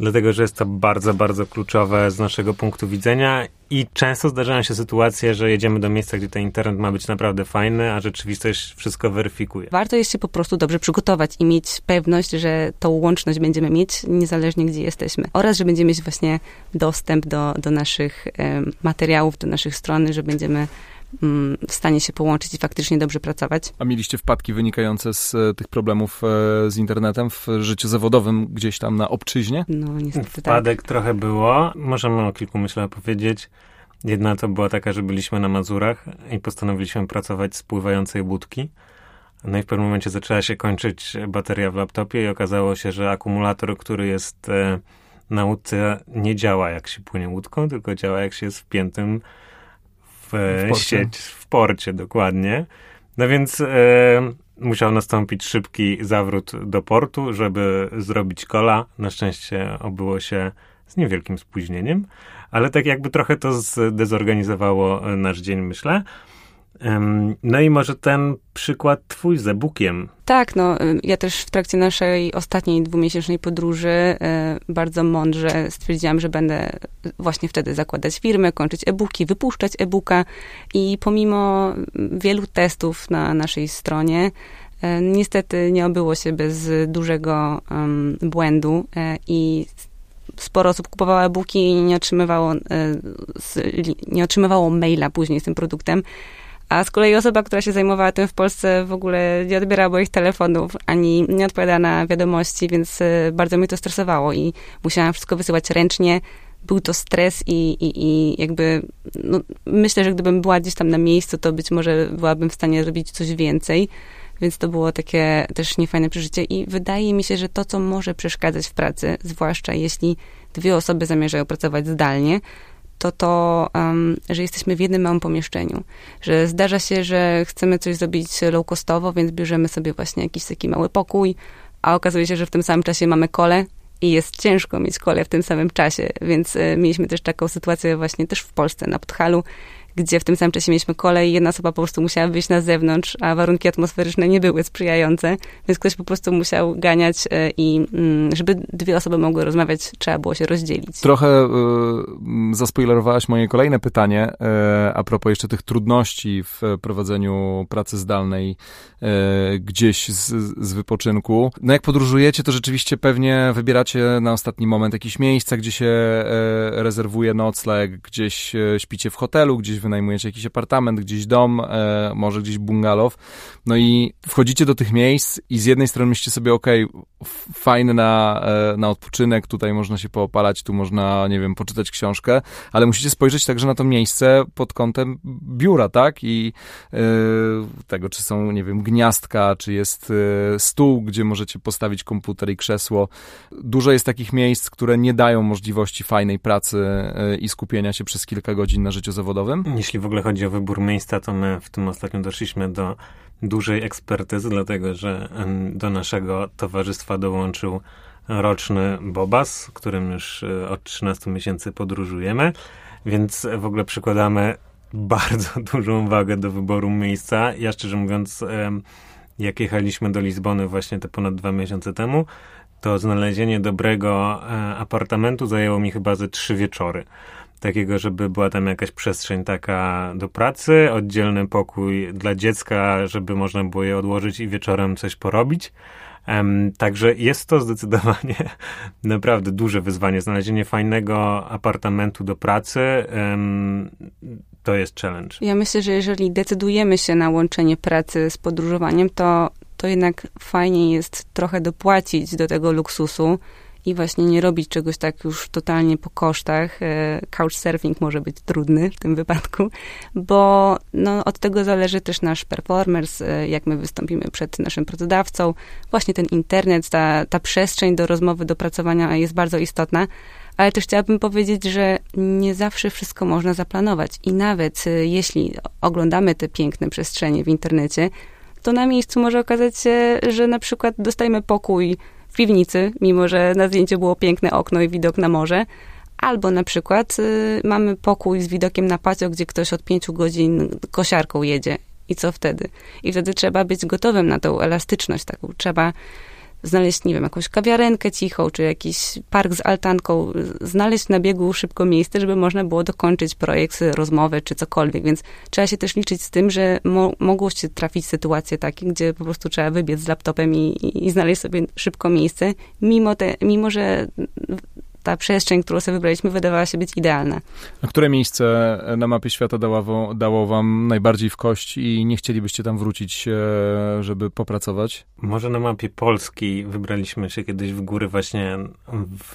dlatego że jest to bardzo, bardzo kluczowe z naszego punktu widzenia i często zdarzają się sytuacje, że jedziemy do miejsca, gdzie ten internet ma być naprawdę fajny, a rzeczywistość wszystko weryfikuje. Warto jest się po prostu dobrze przygotować i mieć pewność, że tą łączność będziemy mieć niezależnie gdzie jesteśmy. Oraz, że będziemy mieć właśnie dostęp do, do naszych materiałów, do naszych stron, że będziemy w stanie się połączyć i faktycznie dobrze pracować. A mieliście wpadki wynikające z e, tych problemów e, z internetem w życiu zawodowym gdzieś tam na obczyźnie? No niestety tak. Wpadek tak. trochę było. Możemy o kilku myślę powiedzieć. Jedna to była taka, że byliśmy na Mazurach i postanowiliśmy pracować z pływającej łódki. No i w pewnym momencie zaczęła się kończyć bateria w laptopie i okazało się, że akumulator, który jest e, na łódce nie działa jak się płynie łódką, tylko działa jak się jest wpiętym w, w sieć, w porcie dokładnie. No więc e, musiał nastąpić szybki zawrót do portu, żeby zrobić kola. Na szczęście obyło się z niewielkim spóźnieniem, ale tak jakby trochę to zdezorganizowało nasz dzień, myślę. No i może ten przykład twój z e-bookiem. Tak, no y, ja też w trakcie naszej ostatniej dwumiesięcznej podróży y, bardzo mądrze stwierdziłam, że będę właśnie wtedy zakładać firmę, kończyć e-booki, wypuszczać e-booka i pomimo wielu testów na naszej stronie y, niestety nie obyło się bez dużego um, błędu i sporo osób kupowało e-booki i nie otrzymywało, nie otrzymywało maila później z tym produktem. A z kolei osoba, która się zajmowała tym w Polsce w ogóle nie odbierała moich telefonów, ani nie odpowiadała na wiadomości, więc y, bardzo mnie to stresowało i musiałam wszystko wysyłać ręcznie. Był to stres i, i, i jakby no, myślę, że gdybym była gdzieś tam na miejscu, to być może byłabym w stanie zrobić coś więcej. Więc to było takie też niefajne przeżycie i wydaje mi się, że to, co może przeszkadzać w pracy, zwłaszcza jeśli dwie osoby zamierzają pracować zdalnie, to to, um, że jesteśmy w jednym małym pomieszczeniu. Że zdarza się, że chcemy coś zrobić low costowo, więc bierzemy sobie właśnie jakiś taki mały pokój, a okazuje się, że w tym samym czasie mamy kole i jest ciężko mieć kole w tym samym czasie, więc y, mieliśmy też taką sytuację właśnie też w Polsce, na Podhalu, gdzie w tym samym czasie mieliśmy kolej jedna osoba po prostu musiała wyjść na zewnątrz, a warunki atmosferyczne nie były sprzyjające, więc ktoś po prostu musiał ganiać e, i mm, żeby dwie osoby mogły rozmawiać, trzeba było się rozdzielić. Trochę y, zaspoilerowałaś moje kolejne pytanie y, a propos jeszcze tych trudności w prowadzeniu pracy zdalnej y, gdzieś z, z wypoczynku. No jak podróżujecie, to rzeczywiście pewnie wybieracie na ostatni moment jakieś miejsca, gdzie się rezerwuje nocleg, gdzieś śpicie w hotelu, gdzieś wynajmujecie jakiś apartament, gdzieś dom, e, może gdzieś bungalow, no i wchodzicie do tych miejsc i z jednej strony myślicie sobie, ok, fajny na, e, na odpoczynek, tutaj można się poopalać, tu można, nie wiem, poczytać książkę, ale musicie spojrzeć także na to miejsce pod kątem biura, tak? I e, tego, czy są, nie wiem, gniazdka, czy jest e, stół, gdzie możecie postawić komputer i krzesło. Dużo jest takich miejsc, które nie dają możliwości fajnej pracy e, i skupienia się przez kilka godzin na życiu zawodowym. Jeśli w ogóle chodzi o wybór miejsca, to my w tym ostatnio doszliśmy do dużej ekspertyzy, dlatego że do naszego towarzystwa dołączył roczny Bobas, którym już e, od 13 miesięcy podróżujemy, więc w ogóle przykładamy bardzo dużą wagę do wyboru miejsca. Ja szczerze mówiąc, jak jechaliśmy do Lizbony właśnie te ponad dwa miesiące temu, to znalezienie dobrego e, apartamentu zajęło mi chyba ze trzy wieczory takiego, żeby była tam jakaś przestrzeń taka do pracy, oddzielny pokój dla dziecka, żeby można było je odłożyć i wieczorem coś porobić. Um, także jest to zdecydowanie naprawdę duże wyzwanie. Znalezienie fajnego apartamentu do pracy um, to jest challenge. Ja myślę, że jeżeli decydujemy się na łączenie pracy z podróżowaniem, to, to jednak fajnie jest trochę dopłacić do tego luksusu i właśnie nie robić czegoś tak już totalnie po kosztach. E, couchsurfing może być trudny w tym wypadku, bo no, od tego zależy też nasz performance, jak my wystąpimy przed naszym pracodawcą. Właśnie ten internet, ta, ta przestrzeń do rozmowy, do pracowania jest bardzo istotna, ale też chciałabym powiedzieć, że nie zawsze wszystko można zaplanować i nawet e, jeśli oglądamy te piękne przestrzenie w internecie, to na miejscu może okazać się, że na przykład dostajemy pokój w piwnicy, mimo że na zdjęciu było piękne okno i widok na morze. Albo na przykład y, mamy pokój z widokiem na pacio, gdzie ktoś od pięciu godzin kosiarką jedzie. I co wtedy? I wtedy trzeba być gotowym na tą elastyczność taką. Trzeba znaleźć, nie wiem, jakąś kawiarenkę cichą, czy jakiś park z altanką, znaleźć na biegu szybko miejsce, żeby można było dokończyć projekt, rozmowę, czy cokolwiek. Więc trzeba się też liczyć z tym, że mo mogło się trafić sytuacje takie, gdzie po prostu trzeba wybiec z laptopem i, i, znaleźć sobie szybko miejsce, mimo, te, mimo że ta przestrzeń, którą sobie wybraliśmy, wydawała się być idealna. A które miejsce na mapie świata dało, dało wam najbardziej w kość i nie chcielibyście tam wrócić, e, żeby popracować? Może na mapie Polski wybraliśmy się kiedyś w góry właśnie w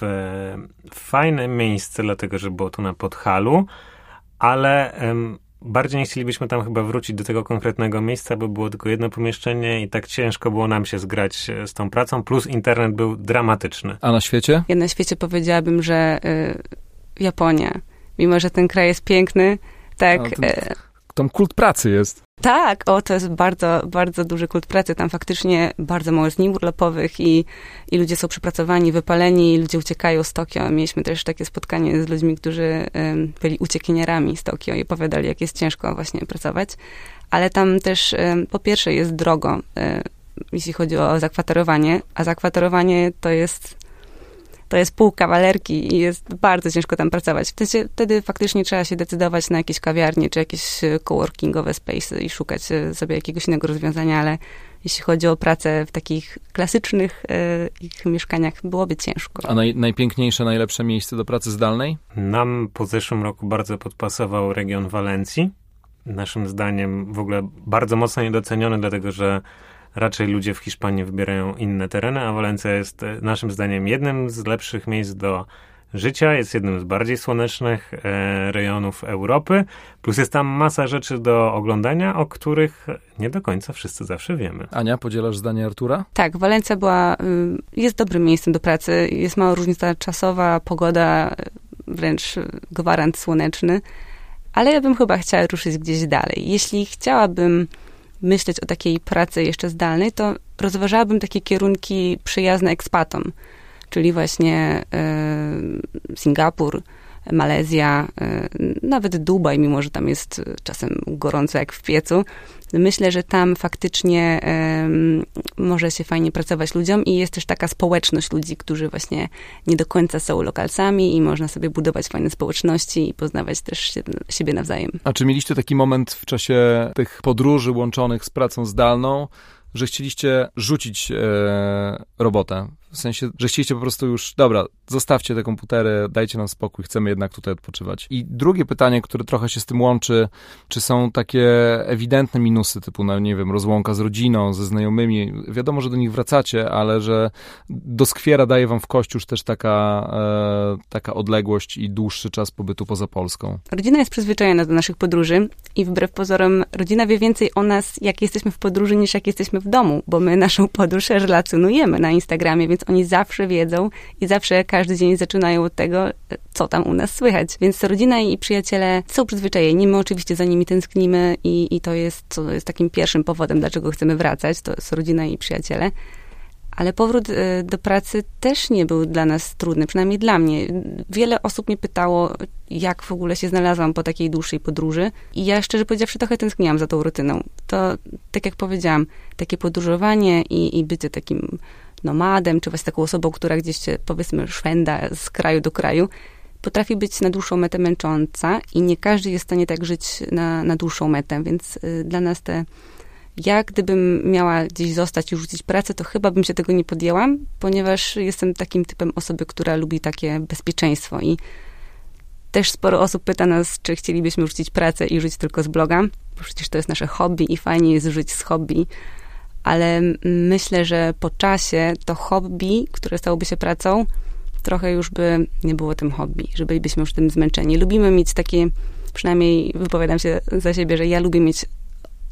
fajne miejsce, dlatego że było to na Podhalu, ale bardziej nie chcielibyśmy tam chyba wrócić do tego konkretnego miejsca, bo było tylko jedno pomieszczenie i tak ciężko było nam się zgrać e, z tą pracą, plus internet był dramatyczny. A na świecie? Ja na świecie powiedziałabym, że y, Japonia. Mimo, że ten kraj jest piękny, tak... No, ten, y, tam kult pracy jest. Tak, o, to jest bardzo, bardzo duży kult pracy. Tam faktycznie bardzo mało jest dni urlopowych i, i ludzie są przypracowani, wypaleni, i ludzie uciekają z Tokio. Mieliśmy też takie spotkanie z ludźmi, którzy um, byli uciekinierami z Tokio i opowiadali, jak jest ciężko właśnie pracować. Ale tam też um, po pierwsze jest drogo, um, jeśli chodzi o zakwaterowanie, a zakwaterowanie to jest to jest pół kawalerki i jest bardzo ciężko tam pracować. Wtedy, wtedy faktycznie trzeba się decydować na jakieś kawiarnie, czy jakieś e, coworkingowe space i szukać e, sobie jakiegoś innego rozwiązania, ale jeśli chodzi o pracę w takich klasycznych e, ich mieszkaniach, byłoby ciężko. A naj, najpiękniejsze, najlepsze miejsce do pracy zdalnej? Nam po zeszłym roku bardzo podpasował region Walencji. Naszym zdaniem w ogóle bardzo mocno niedoceniony, dlatego że raczej ludzie w Hiszpanii wybierają inne tereny, a Walencja jest e, naszym zdaniem jednym z lepszych miejsc do życia, jest jednym z bardziej słonecznych e, rejonów Europy, plus jest tam masa rzeczy do oglądania, o których nie do końca wszyscy zawsze wiemy. Ania, podzielasz zdanie Artura? Tak, Walencja była, y, jest dobrym miejscem do pracy, jest mała różnica czasowa, pogoda, wręcz gwarant słoneczny, ale ja bym chyba chciała ruszyć gdzieś dalej. Jeśli chciałabym myśleć o takiej pracy jeszcze zdalnej, to rozważałabym takie kierunki przyjazne ekspatom, czyli właśnie y, Singapur, Malezja, e, nawet Dubaj, mimo że tam jest czasem gorąco jak w piecu. Myślę, że tam faktycznie może się fajnie pracować ludziom i jest też taka społeczność ludzi, którzy właśnie nie do końca są lokalcami i można sobie budować fajne społeczności i poznawać też się, siebie nawzajem. A czy mieliście taki moment w czasie tych podróży łączonych z pracą zdalną, że chcieliście rzucić e, robotę? W sensie, że chcieliście po prostu już, dobra, zostawcie te komputery, dajcie nam spokój, chcemy jednak tutaj odpoczywać. I drugie pytanie, które trochę się z tym łączy, czy są takie ewidentne minusy, typu, no nie wiem, rozłąka z rodziną, ze znajomymi. Wiadomo, że do nich wracacie, ale że doskwiera daje wam w kości już też taka, e, taka odległość i dłuższy czas pobytu poza Polską. Rodzina jest przyzwyczajona do naszych podróży i wbrew pozorom rodzina wie więcej o nas, jak jesteśmy w podróży, niż jak jesteśmy w domu, bo my naszą podróż relacjonujemy na Instagramie, więc oni zawsze wiedzą i zawsze każdy dzień zaczynają od tego, co tam u nas słychać. Więc rodzina i przyjaciele są przyzwyczajeni, my oczywiście za nimi tęsknimy i, i to jest, to jest takim pierwszym powodem, dlaczego chcemy wracać, to jest rodzina i przyjaciele. Ale powrót y, do pracy też nie był dla nas trudny, przynajmniej dla mnie. Wiele osób mnie pytało, jak w ogóle się znalazłam po takiej dłuższej podróży. I ja szczerze powiedziawszy trochę tęskniłam za tą rutyną. To, tak jak powiedziałam, takie podróżowanie i, i bycie takim nomadem, czy właśnie taką osobą, która gdzieś się, powiedzmy, szwenda z kraju do kraju, potrafi być na dłuższą metę męcząca i nie każdy jest w stanie tak żyć na, na dłuższą metę, więc y, dla nas te ja gdybym miała gdzieś zostać i rzucić pracę, to chyba bym się tego nie podjęłam, ponieważ jestem takim typem osoby, która lubi takie bezpieczeństwo i też sporo osób pyta nas, czy chcielibyśmy rzucić pracę i żyć tylko z bloga, bo przecież to jest nasze hobby i fajnie jest żyć z hobby ale myślę, że po czasie to hobby, które stałoby się pracą, trochę już by nie było tym hobby, że bylibyśmy już tym zmęczeni. Lubimy mieć takie, przynajmniej wypowiadam się za siebie, że ja lubię mieć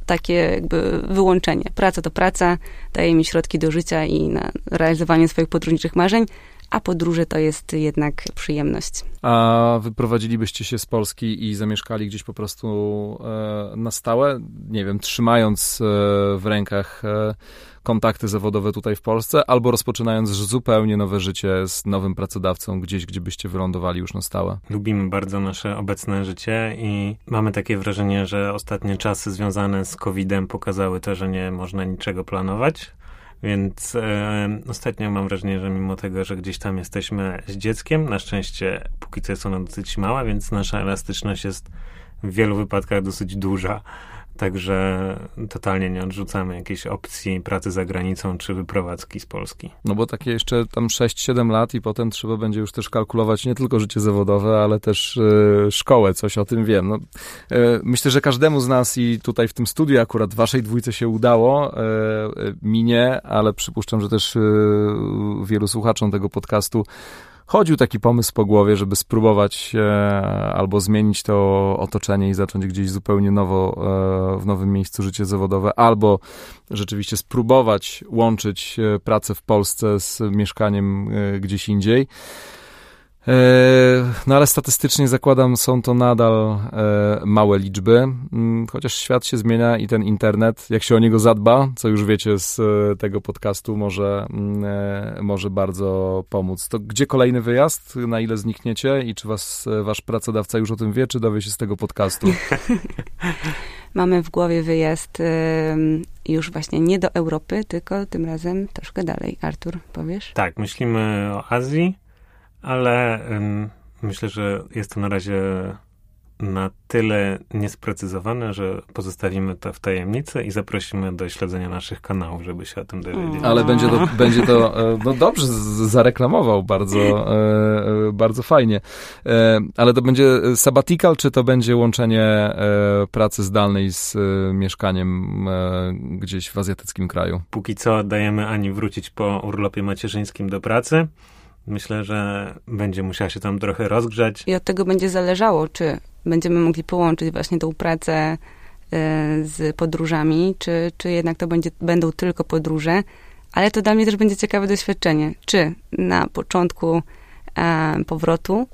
takie jakby wyłączenie. Praca to praca, daje mi środki do życia i na realizowanie swoich podróżniczych marzeń, a podróże to jest jednak przyjemność. A wyprowadzilibyście się z Polski i zamieszkali gdzieś po prostu e, na stałe? Nie wiem, trzymając e, w rękach e, kontakty zawodowe tutaj w Polsce, albo rozpoczynając zupełnie nowe życie z nowym pracodawcą gdzieś, gdzie byście wylądowali już na stałe? Lubimy bardzo nasze obecne życie i mamy takie wrażenie, że ostatnie czasy związane z COVID-em pokazały to, że nie można niczego planować więc e, ostatnio mam wrażenie, że mimo tego, że gdzieś tam jesteśmy z dzieckiem, na szczęście póki co jest ona dosyć mała, więc nasza elastyczność jest w wielu wypadkach dosyć duża. Także totalnie nie odrzucamy jakiejś opcji pracy za granicą czy wyprowadzki z Polski. No bo takie jeszcze tam 6-7 lat i potem trzeba będzie już też kalkulować nie tylko życie zawodowe, ale też e, szkołę, coś o tym wiem. No, e, myślę, że każdemu z nas i tutaj w tym studiu akurat waszej dwójce się udało, e minie, ale przypuszczam, że też wielu słuchaczom tego podcastu chodził taki pomysł po głowie, żeby spróbować e, albo zmienić to otoczenie i zacząć gdzieś zupełnie nowo, e, w nowym miejscu życie zawodowe, albo rzeczywiście spróbować łączyć e, pracę w Polsce z mieszkaniem e, gdzieś indziej. E, no ale statystycznie zakładam, są to nadal e, małe liczby, mm, chociaż świat się zmienia i ten internet, jak się o niego zadba, co już wiecie z e, tego podcastu, może, mm, może bardzo pomóc. To gdzie kolejny wyjazd? Na ile znikniecie i czy was, wasz pracodawca już o tym wie, czy dowie się z tego podcastu? Mamy w głowie wyjazd już właśnie nie do Europy, tylko tym razem troszkę dalej. Artur, powiesz? Tak, myślimy o Azji ale um, myślę, że jest to na razie na tyle niesprecyzowane, że pozostawimy to w tajemnicy i zaprosimy do śledzenia naszych kanałów, żeby się o tym dowiedzieć. Ale będzie to, będzie to e, no dobrze, zareklamował bardzo, e, e, bardzo fajnie. Ale to będzie sabbatical, czy to będzie łączenie pracy zdalnej z mieszkaniem gdzieś w azjatyckim kraju? Póki co dajemy Ani wrócić po urlopie macierzyńskim do pracy Myślę, że będzie musiała się tam trochę rozgrzać. I od tego będzie zależało, czy będziemy mogli połączyć właśnie tą pracę e, z podróżami, czy, czy jednak to będzie, będą tylko podróże. Ale to dla mnie też będzie ciekawe doświadczenie, czy na początku e, powrotu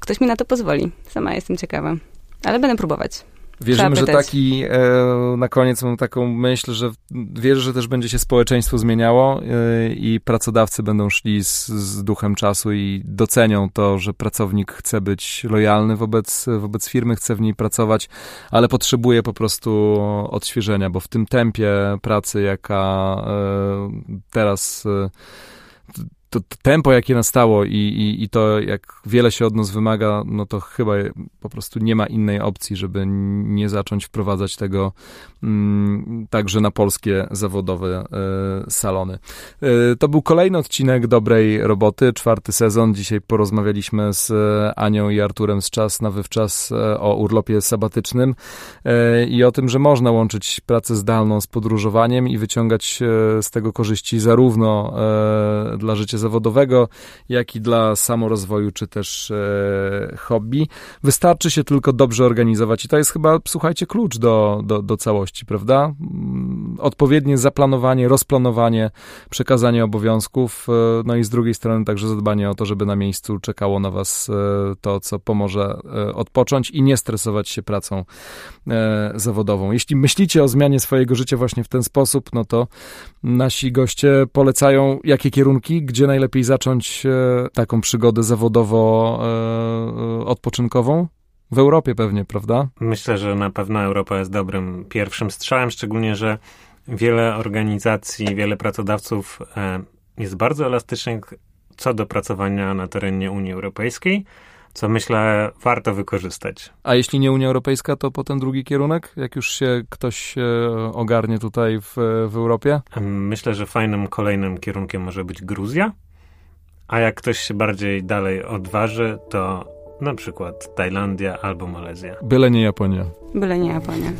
ktoś mi na to pozwoli. Sama jestem ciekawa. Ale będę próbować. Wierzymy, że taki, e, na koniec mam taką myśl, że wierzę, że też będzie się społeczeństwo zmieniało e, i pracodawcy będą szli z, z, duchem czasu i docenią to, że pracownik chce być lojalny wobec, wobec firmy, chce w niej pracować, ale potrzebuje po prostu odświeżenia, bo w tym tempie pracy, jaka e, teraz to, to, tempo, jakie nastało i, i, i to, jak wiele się od nas wymaga, no to chyba po prostu nie ma innej opcji, żeby nie zacząć wprowadzać tego mm, także na polskie zawodowe y, salony. Y, to był kolejny odcinek Dobrej Roboty, czwarty sezon. Dzisiaj porozmawialiśmy z Anią i Arturem z Czas na Wywczas e, o urlopie sabatycznym i o tym, że można łączyć pracę zdalną z podróżowaniem i wyciągać z tego korzyści zarówno dla życia zawodowego, jak i dla samorozwoju, czy też e, hobby. Wystarczy się tylko dobrze organizować i to jest chyba, słuchajcie, klucz do, do, do całości, prawda? Mm, odpowiednie zaplanowanie, rozplanowanie, przekazanie obowiązków, e, no i z drugiej strony także zadbanie o to, żeby na miejscu czekało na was e, to, co pomoże e, odpocząć i nie stresować się pracą e, zawodową. Jeśli myślicie o zmianie swojego życia właśnie w ten sposób, no to nasi goście polecają jakie kierunki, gdzie najlepiej zacząć e, taką przygodę zawodowo-odpoczynkową? E, w Europie pewnie, prawda? Myślę, że na pewno Europa jest dobrym pierwszym strzałem, szczególnie, że wiele organizacji, wiele pracodawców e, jest bardzo elastycznych co do pracowania na terenie Unii Europejskiej co myślę warto wykorzystać. A jeśli nie Unia Europejska, to potem drugi kierunek, jak już się ktoś ogarnie tutaj w, w Europie? Myślę, że fajnym kolejnym kierunkiem może być Gruzja. A jak ktoś się bardziej dalej odważy, to na przykład Tajlandia albo Malezja. Byle nie Japonia. Byle nie Japonia.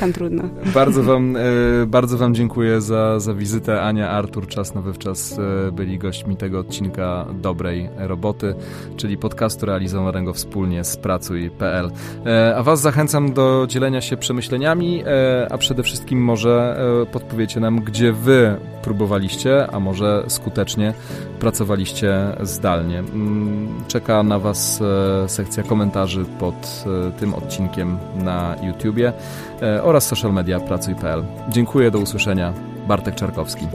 Tam trudno. Bardzo wam, e, bardzo wam dziękuję za, za wizytę. Ania, Artur, czas na wywczas e, byli gośćmi tego odcinka Dobrej Roboty, czyli podcastu realizowanego wspólnie z Pracuj.pl. E, a was zachęcam do dzielenia się przemyśleniami, a przede wszystkim może podpowiecie nam, gdzie wy próbowaliście, a może skutecznie pracowaliście zdalnie. Mm, czeka na was sekcja komentarzy pod tym odcinkiem na YouTubie e, oraz social media pracuj.pl. Dziękuję, do usłyszenia. Bartek Czarkowski.